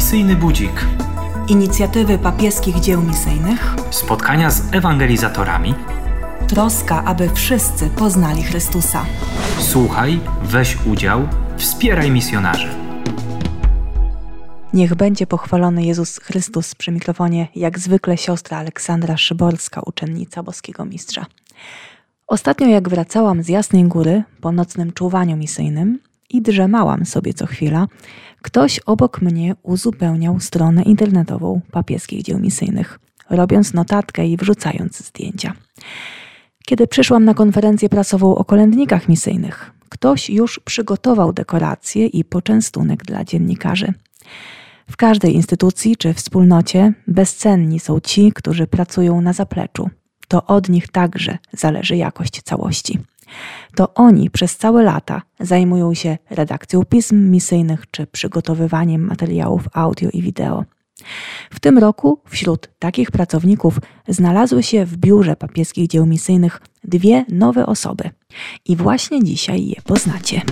Misyjny Budzik. Inicjatywy papieskich dzieł misyjnych. Spotkania z ewangelizatorami. Troska, aby wszyscy poznali Chrystusa. Słuchaj, weź udział, wspieraj misjonarzy. Niech będzie pochwalony Jezus Chrystus przy mikrofonie, jak zwykle siostra Aleksandra Szyborska, uczennica boskiego mistrza. Ostatnio jak wracałam z Jasnej Góry po nocnym czuwaniu misyjnym i drzemałam sobie co chwila, ktoś obok mnie uzupełniał stronę internetową papieskich dzieł misyjnych, robiąc notatkę i wrzucając zdjęcia. Kiedy przyszłam na konferencję prasową o kolędnikach misyjnych, ktoś już przygotował dekoracje i poczęstunek dla dziennikarzy. W każdej instytucji czy wspólnocie bezcenni są ci, którzy pracują na zapleczu. To od nich także zależy jakość całości. To oni przez całe lata zajmują się redakcją pism misyjnych czy przygotowywaniem materiałów audio i wideo. W tym roku wśród takich pracowników znalazły się w biurze papieskich dzieł misyjnych dwie nowe osoby. I właśnie dzisiaj je poznacie.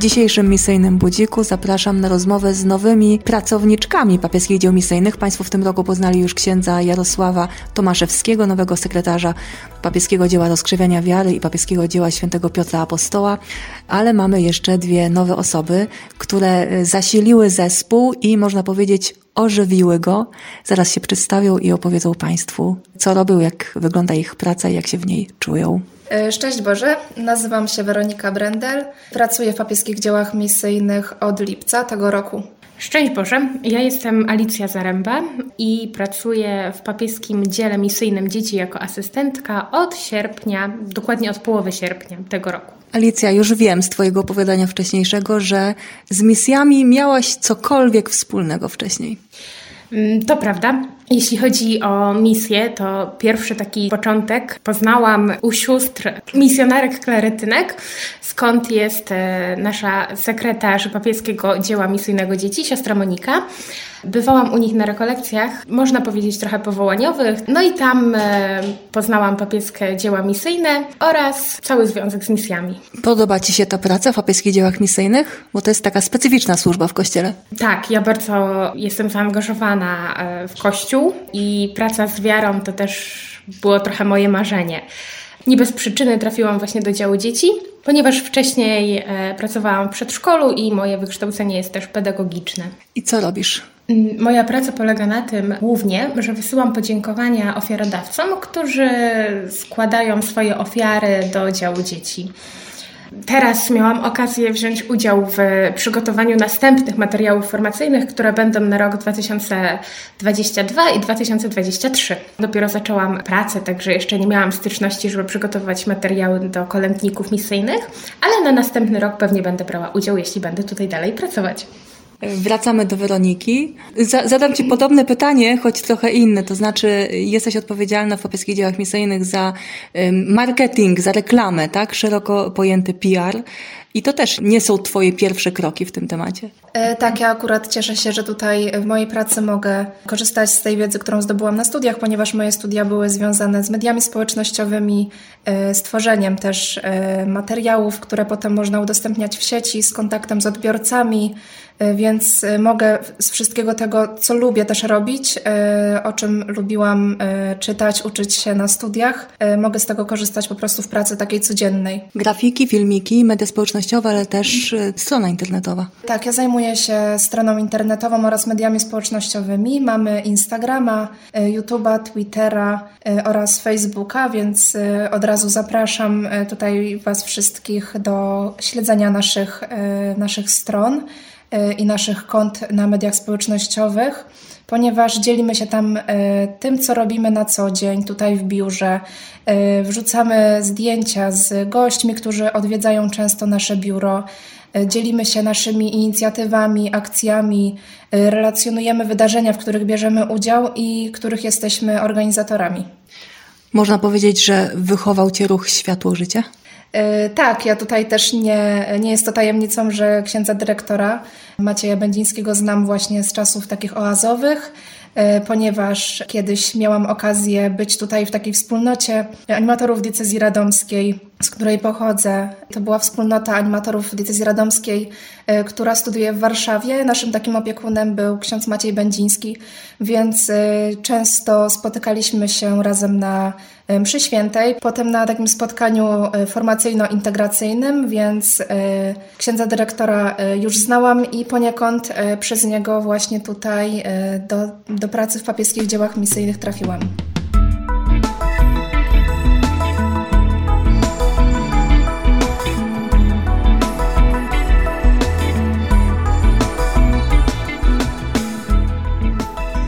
Dzisiejszym misyjnym budziku zapraszam na rozmowę z nowymi pracowniczkami papieskich dzieł misyjnych. Państwo w tym roku poznali już księdza Jarosława Tomaszewskiego, nowego sekretarza papieskiego dzieła rozkrzywiania wiary i papieskiego dzieła świętego Piotra Apostoła, ale mamy jeszcze dwie nowe osoby, które zasiliły zespół i można powiedzieć ożywiły go. Zaraz się przedstawią i opowiedzą Państwu, co robią, jak wygląda ich praca i jak się w niej czują. E, szczęść Boże, nazywam się Weronika Brendel. Pracuję w papieskich dziełach misyjnych od lipca tego roku. Szczęść Boże, ja jestem Alicja Zaręba i pracuję w papieskim dziele misyjnym dzieci jako asystentka od sierpnia, dokładnie od połowy sierpnia tego roku. Alicja, już wiem z Twojego opowiadania wcześniejszego, że z misjami miałaś cokolwiek wspólnego wcześniej. Mm, to prawda. Jeśli chodzi o misję, to pierwszy taki początek poznałam u sióstr misjonarek klaretynek, skąd jest e, nasza sekretarz papieskiego dzieła misyjnego dzieci, siostra Monika. Bywałam u nich na rekolekcjach, można powiedzieć trochę powołaniowych, no i tam e, poznałam papieskie dzieła misyjne oraz cały związek z misjami. Podoba Ci się ta praca w papieskich dziełach misyjnych? Bo to jest taka specyficzna służba w Kościele. Tak, ja bardzo jestem zaangażowana e, w Kościół i praca z wiarą to też było trochę moje marzenie. Nie bez przyczyny trafiłam właśnie do działu dzieci, ponieważ wcześniej e, pracowałam w przedszkolu i moje wykształcenie jest też pedagogiczne. I co robisz? Mm, moja praca polega na tym głównie, że wysyłam podziękowania ofiarodawcom, którzy składają swoje ofiary do działu dzieci. Teraz miałam okazję wziąć udział w przygotowaniu następnych materiałów formacyjnych, które będą na rok 2022 i 2023. Dopiero zaczęłam pracę, także jeszcze nie miałam styczności, żeby przygotowywać materiały do kolędników misyjnych, ale na następny rok pewnie będę brała udział, jeśli będę tutaj dalej pracować. Wracamy do Weroniki. Zadam Ci podobne pytanie, choć trochę inne. To znaczy, jesteś odpowiedzialna w papieskich dziełach misyjnych za marketing, za reklamę, tak? Szeroko pojęty PR. I to też nie są Twoje pierwsze kroki w tym temacie. E, tak, ja akurat cieszę się, że tutaj w mojej pracy mogę korzystać z tej wiedzy, którą zdobyłam na studiach, ponieważ moje studia były związane z mediami społecznościowymi, e, z tworzeniem też e, materiałów, które potem można udostępniać w sieci, z kontaktem z odbiorcami, więc mogę z wszystkiego tego, co lubię też robić, o czym lubiłam czytać, uczyć się na studiach, mogę z tego korzystać po prostu w pracy takiej codziennej. Grafiki, filmiki, media społecznościowe, ale też strona internetowa. Tak, ja zajmuję się stroną internetową oraz mediami społecznościowymi. Mamy Instagrama, YouTube'a, Twittera oraz Facebooka, więc od razu zapraszam tutaj Was wszystkich do śledzenia naszych, naszych stron. I naszych kont na mediach społecznościowych, ponieważ dzielimy się tam e, tym, co robimy na co dzień tutaj w biurze. E, wrzucamy zdjęcia z gośćmi, którzy odwiedzają często nasze biuro. Dzielimy się naszymi inicjatywami, akcjami, relacjonujemy wydarzenia, w których bierzemy udział i których jesteśmy organizatorami. Można powiedzieć, że wychował Cię ruch Światło Życia? E, tak, ja tutaj też nie, nie jest to tajemnicą, że księdza dyrektora Macieja Będzińskiego znam właśnie z czasów takich oazowych. ponieważ kiedyś miałam okazję być tutaj w takiej wspólnocie animatorów diecezji radomskiej, z której pochodzę. To była wspólnota animatorów diecezji radomskiej, która studiuje w Warszawie. Naszym takim opiekunem był ksiądz Maciej Będziński, więc często spotykaliśmy się razem na mszy świętej, potem na takim spotkaniu formacyjno-integracyjnym, więc księdza dyrektora już znałam i poniekąd przez niego właśnie tutaj do, do pracy w papieskich dziełach misyjnych trafiłam.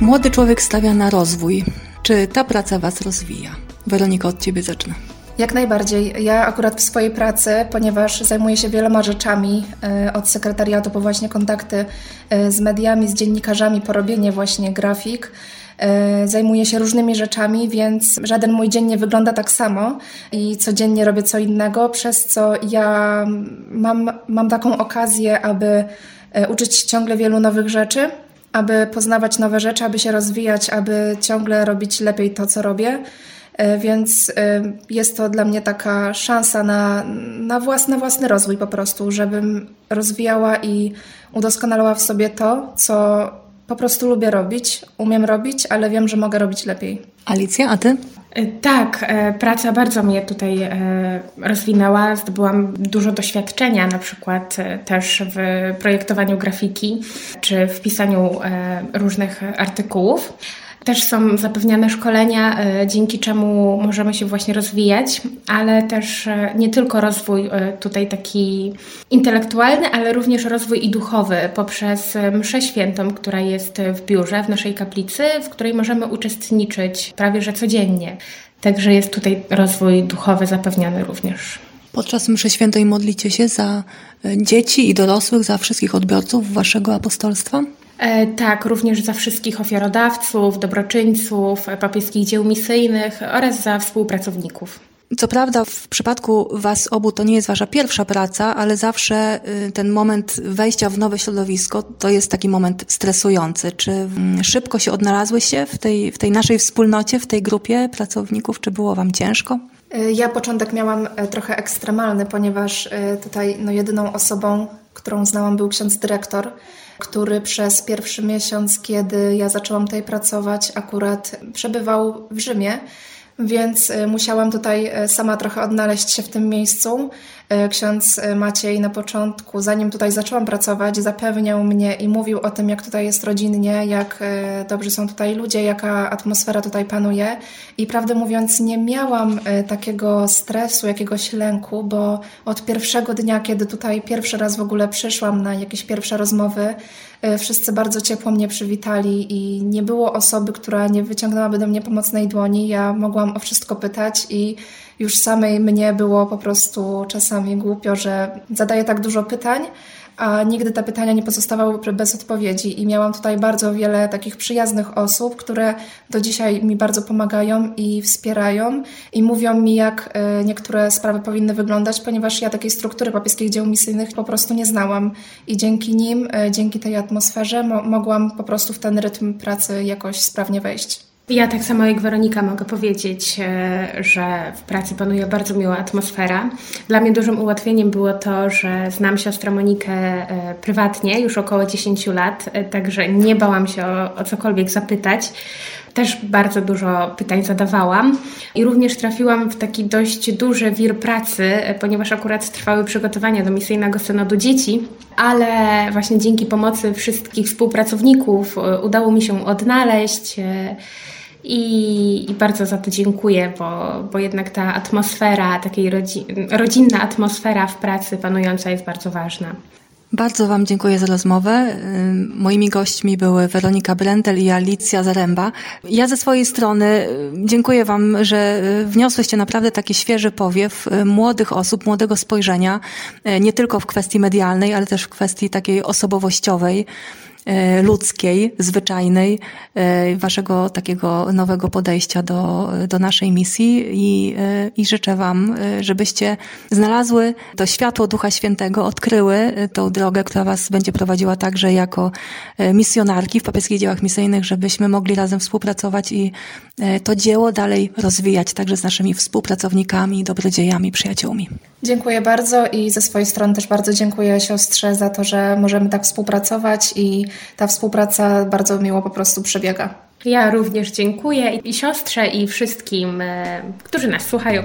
Młody człowiek stawia na rozwój. Czy ta praca Was rozwija? Weronika, od Ciebie zacznę. Jak najbardziej. Ja akurat w swojej pracy, ponieważ zajmuję się wieloma rzeczami, e, od sekretariatu po właśnie kontakty e, z mediami, z dziennikarzami, porobienie właśnie grafik, e, zajmuję się różnymi rzeczami, więc żaden mój dzień nie wygląda tak samo i codziennie robię co innego, przez co ja mam, mam taką okazję, aby uczyć się ciągle wielu nowych rzeczy, aby poznawać nowe rzeczy, aby się rozwijać, aby ciągle robić lepiej to, co robię. E, więc e, jest to dla mnie taka szansa na, na, własny, własny rozwój po prostu, żebym rozwijała i udoskonalała w sobie to, co po prostu lubię robić, umiem robić, ale wiem, że mogę robić lepiej. Alicja, a ty? E, tak, praca bardzo mnie tutaj rozwinęła. Zdobyłam dużo doświadczenia, na przykład też w projektowaniu grafiki czy w pisaniu różnych artykułów. Też są zapewniane szkolenia, e, dzięki czemu możemy się właśnie rozwijać, ale też e, nie tylko rozwój e, tutaj taki intelektualny, ale również rozwój i duchowy poprzez mszę świętą, która jest w biurze, w naszej kaplicy, w której możemy uczestniczyć prawie że codziennie. Także jest tutaj rozwój duchowy zapewniany również. Podczas mszy świętej modlicie się za dzieci i dorosłych, za wszystkich odbiorców waszego apostolstwa? E, tak, również za wszystkich ofiarodawców, dobroczyńców, papieskich dzieł misyjnych oraz za współpracowników. Co prawda, w przypadku Was obu to nie jest Wasza pierwsza praca, ale zawsze y, ten moment wejścia w nowe środowisko to jest taki moment stresujący. Czy mm, szybko się odnalazłyście w tej, w tej naszej wspólnocie, w tej grupie pracowników? Czy było Wam ciężko? E, ja początek miałam e, trochę ekstremalny, ponieważ tutaj no, jedyną osobą, którą znałam, był ksiądz dyrektor który przez pierwszy miesiąc, kiedy ja zaczęłam tutaj pracować, akurat przebywał w Rzymie, więc e, musiałam tutaj e, sama trochę odnaleźć się w tym miejscu. E, ksiądz Maciej na początku, zanim tutaj zaczęłam pracować, zapewniał mnie i mówił o tym, jak tutaj jest rodzinnie, jak dobrzy są tutaj ludzie, jaka atmosfera tutaj panuje. I prawdę mówiąc, nie miałam takiego stresu, jakiegoś lęku, bo od pierwszego dnia, kiedy tutaj pierwszy raz w ogóle przyszłam na jakieś pierwsze rozmowy, E, wszyscy bardzo ciepło mnie przywitali i nie było osoby, która nie wyciągnęłaby do mnie pomocnej dłoni. Ja mogłam o wszystko pytać i już samej mnie było po prostu czasami głupio, że zadaję tak dużo pytań, a nigdy te pytania nie pozostawały bez odpowiedzi. I miałam tutaj bardzo wiele takich przyjaznych osób, które do dzisiaj mi bardzo pomagają i wspierają i mówią mi, jak e, niektóre sprawy powinny wyglądać, ponieważ ja takiej struktury papieskich dzieł misyjnych po prostu nie znałam. I dzięki nim, e, dzięki tej atmosferze, mo mogłam po prostu w ten rytm pracy jakoś sprawnie wejść. Ja tak samo jak Weronika mogę powiedzieć, e, że w pracy panuje bardzo miła atmosfera. Dla mnie dużym ułatwieniem było to, że znam siostrę Monikę e, prywatnie już około 10 lat, e, także nie bałam się o, o cokolwiek zapytać. Też bardzo dużo pytań zadawałam i również trafiłam w taki dość duży wir pracy, ponieważ akurat trwały przygotowania do misyjnego synodu dzieci, ale właśnie dzięki pomocy wszystkich współpracowników udało mi się odnaleźć. I, I, bardzo za to dziękuję, bo, bo jednak ta atmosfera, takiej rodzi, rodzinna atmosfera w pracy panująca jest bardzo ważna. Bardzo Wam dziękuję za rozmowę. Moimi gośćmi były Weronika Brentel i Alicja Zaręba. Ja ze swojej strony dziękuję Wam, że wniosłyście naprawdę taki świeży powiew młodych osób, młodego spojrzenia, nie tylko w kwestii medialnej, ale też w kwestii takiej osobowościowej ludzkiej, zwyczajnej, e, waszego takiego nowego podejścia do, do naszej misji i, e, i życzę wam, żebyście znalazły to światło Ducha Świętego, odkryły tą drogę, która was będzie prowadziła także jako misjonarki w papieskich dziełach misyjnych, żebyśmy mogli razem współpracować i to dzieło dalej rozwijać także z naszymi współpracownikami, dobrodziejami, przyjaciółmi. Dziękuję bardzo i ze swojej strony też bardzo dziękuję siostrze za to, że możemy tak współpracować i ta współpraca bardzo miło po prostu przebiega. Ja również dziękuję i siostrze i wszystkim, e, którzy nas słuchają.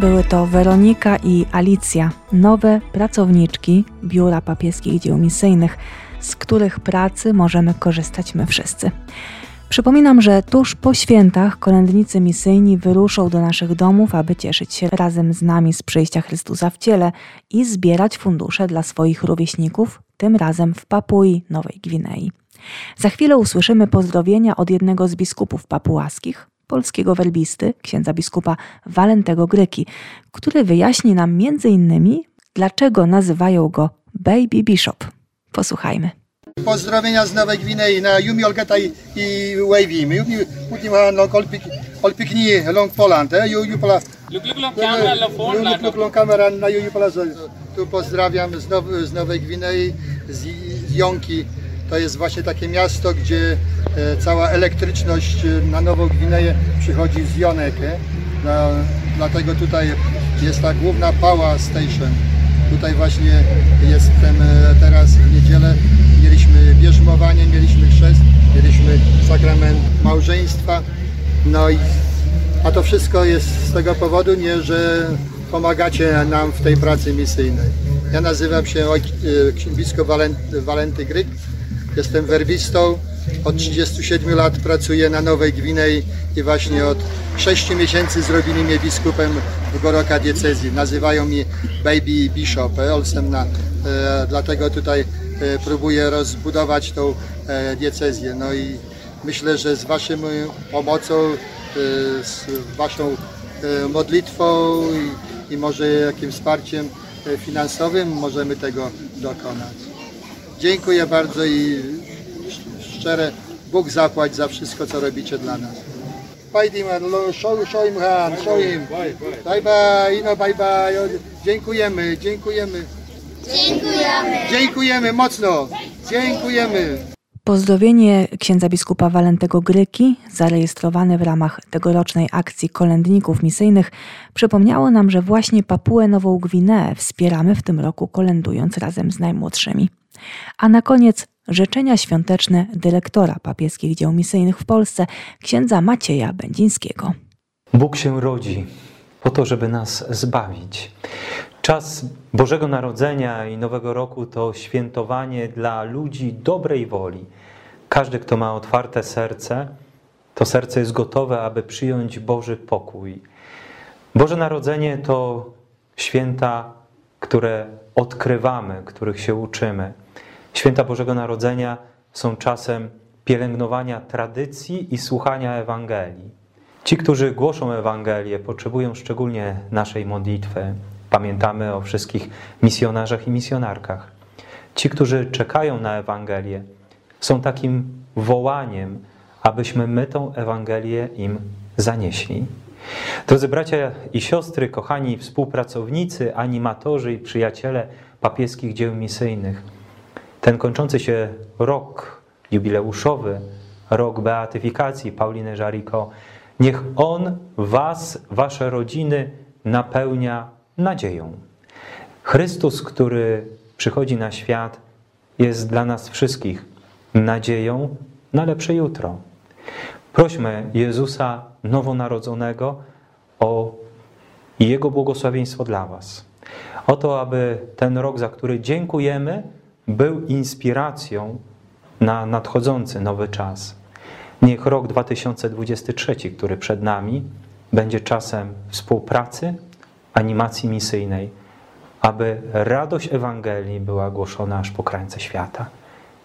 Były to Weronika i Alicja, nowe pracowniczki Biura Papieskich Dzieł Misyjnych, z których pracy możemy korzystać my wszyscy. Przypominam, że tuż po świętach kolędnicy misyjni wyruszą do naszych domów, aby cieszyć się razem z nami z przyjścia Chrystusa w ciele i zbierać fundusze dla swoich rówieśników, tym razem w Papui Nowej Gwinei. Za chwilę usłyszymy pozdrowienia od jednego z biskupów papułaskich, polskiego werbisty, księdza biskupa Walentego Gryki, który wyjaśni nam między innymi, dlaczego nazywają go Baby Bishop. Posłuchajmy. Pozdrowienia z Nowej Gwinei na Yumi Olgeta i, Wavy. Yumi Putima long olpikni long Poland. Eh? Yu pola. Luk long kamera na Yu pola. Tu pozdrawiam z, Now, z Nowej Gwinei, z, z Jonki. To jest właśnie takie miasto, gdzie e, cała elektryczność e, na Nową Gwineję przychodzi z Jonek. No, dlatego tutaj jest ta główna Power Station. Tutaj właśnie jestem e, teraz w niedzielę. Mieliśmy bierzmowanie, mieliśmy chrzest, mieliśmy sakrament małżeństwa. No i a to wszystko jest z tego powodu, nie, że pomagacie nam w tej pracy misyjnej. Ja nazywam się biskup Walenty, Walenty Gryk. Jestem werbistą. Od 37 lat pracuję na Nowej Gwinei i właśnie od 6 miesięcy zrobili mnie biskupem w Goroka diecezji. Nazywają mnie Baby Bishop Olsemna. E, dlatego tutaj e, próbuję rozbudować tą e, diecezję. No i myślę, że z Waszą pomocą, e, z Waszą e, modlitwą i, i może jakimś wsparciem e, finansowym możemy tego dokonać. Dziękuję bardzo i szczere Bóg zapłać za wszystko, co robicie dla nas. Bye, Diman. Show, show him hand. Show him. Bye, bye. No, bye, bye. Dziękujemy, dziękujemy. Dziękujemy. Dziękujemy mocno. Dziękujemy. Pozdrowienie księdza biskupa Walentego Gryki, zarejestrowane w ramach tegorocznej akcji kolędników misyjnych, przypomniało nam, że właśnie Papuę Nową Gwineę wspieramy w tym roku kolędując razem z najmłodszymi. A na koniec życzenia świąteczne dyrektora papieskich dzieł misyjnych w Polsce, księdza Macieja Będzińskiego. Bóg się rodzi po to, żeby nas zbawić. Czas Bożego Narodzenia i Nowego Roku to świętowanie dla ludzi dobrej woli. Każdy, kto ma otwarte serce, to serce jest gotowe, aby przyjąć Boży pokój. Boże Narodzenie to święta, które odkrywamy, których się uczymy. Święta Bożego Narodzenia są czasem pielęgnowania tradycji i słuchania Ewangelii. Ci, którzy głoszą Ewangelię, potrzebują szczególnie naszej modlitwy. Pamiętamy o wszystkich misjonarzach i misjonarkach. Ci, którzy czekają na Ewangelię, są takim wołaniem, abyśmy my tą Ewangelię im zanieśli. Drodzy bracia i siostry, kochani współpracownicy, animatorzy i przyjaciele papieskich dzieł misyjnych, ten kończący się rok jubileuszowy, rok beatyfikacji Pauliny Żariko, niech on was, wasze rodziny napełnia nadzieją. Chrystus, który przychodzi na świat, jest dla nas wszystkich nadzieją na lepsze jutro. Prośmy Jezusa Nowonarodzonego o Jego błogosławieństwo dla Was. O to, aby ten rok, za który dziękujemy, był inspiracją na nadchodzący nowy czas. Niech rok 2023, który przed nami, będzie czasem współpracy, animacji misyjnej, aby radość Ewangelii była głoszona aż po krańce świata.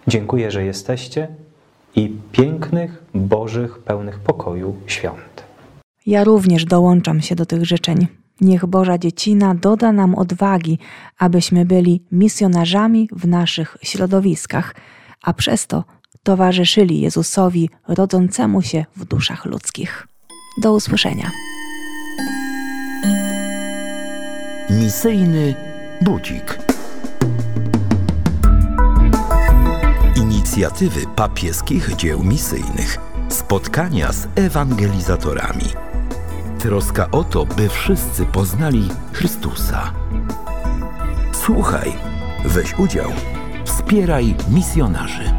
Dziękuję, że jesteście i pięknych, bożych, pełnych pokoju świąt. Ja również dołączam się do tych życzeń. Niech Boża Dziecina doda nam odwagi, abyśmy byli misjonarzami w naszych środowiskach, a przez to towarzyszyli Jezusowi rodzącemu się w duszach ludzkich. Do usłyszenia. Misyjny budzik. Inicjatywy papieskich dzieł misyjnych. Spotkania z ewangelizatorami. Troska o to, by wszyscy poznali Chrystusa. Słuchaj, weź udział, wspieraj misjonarzy.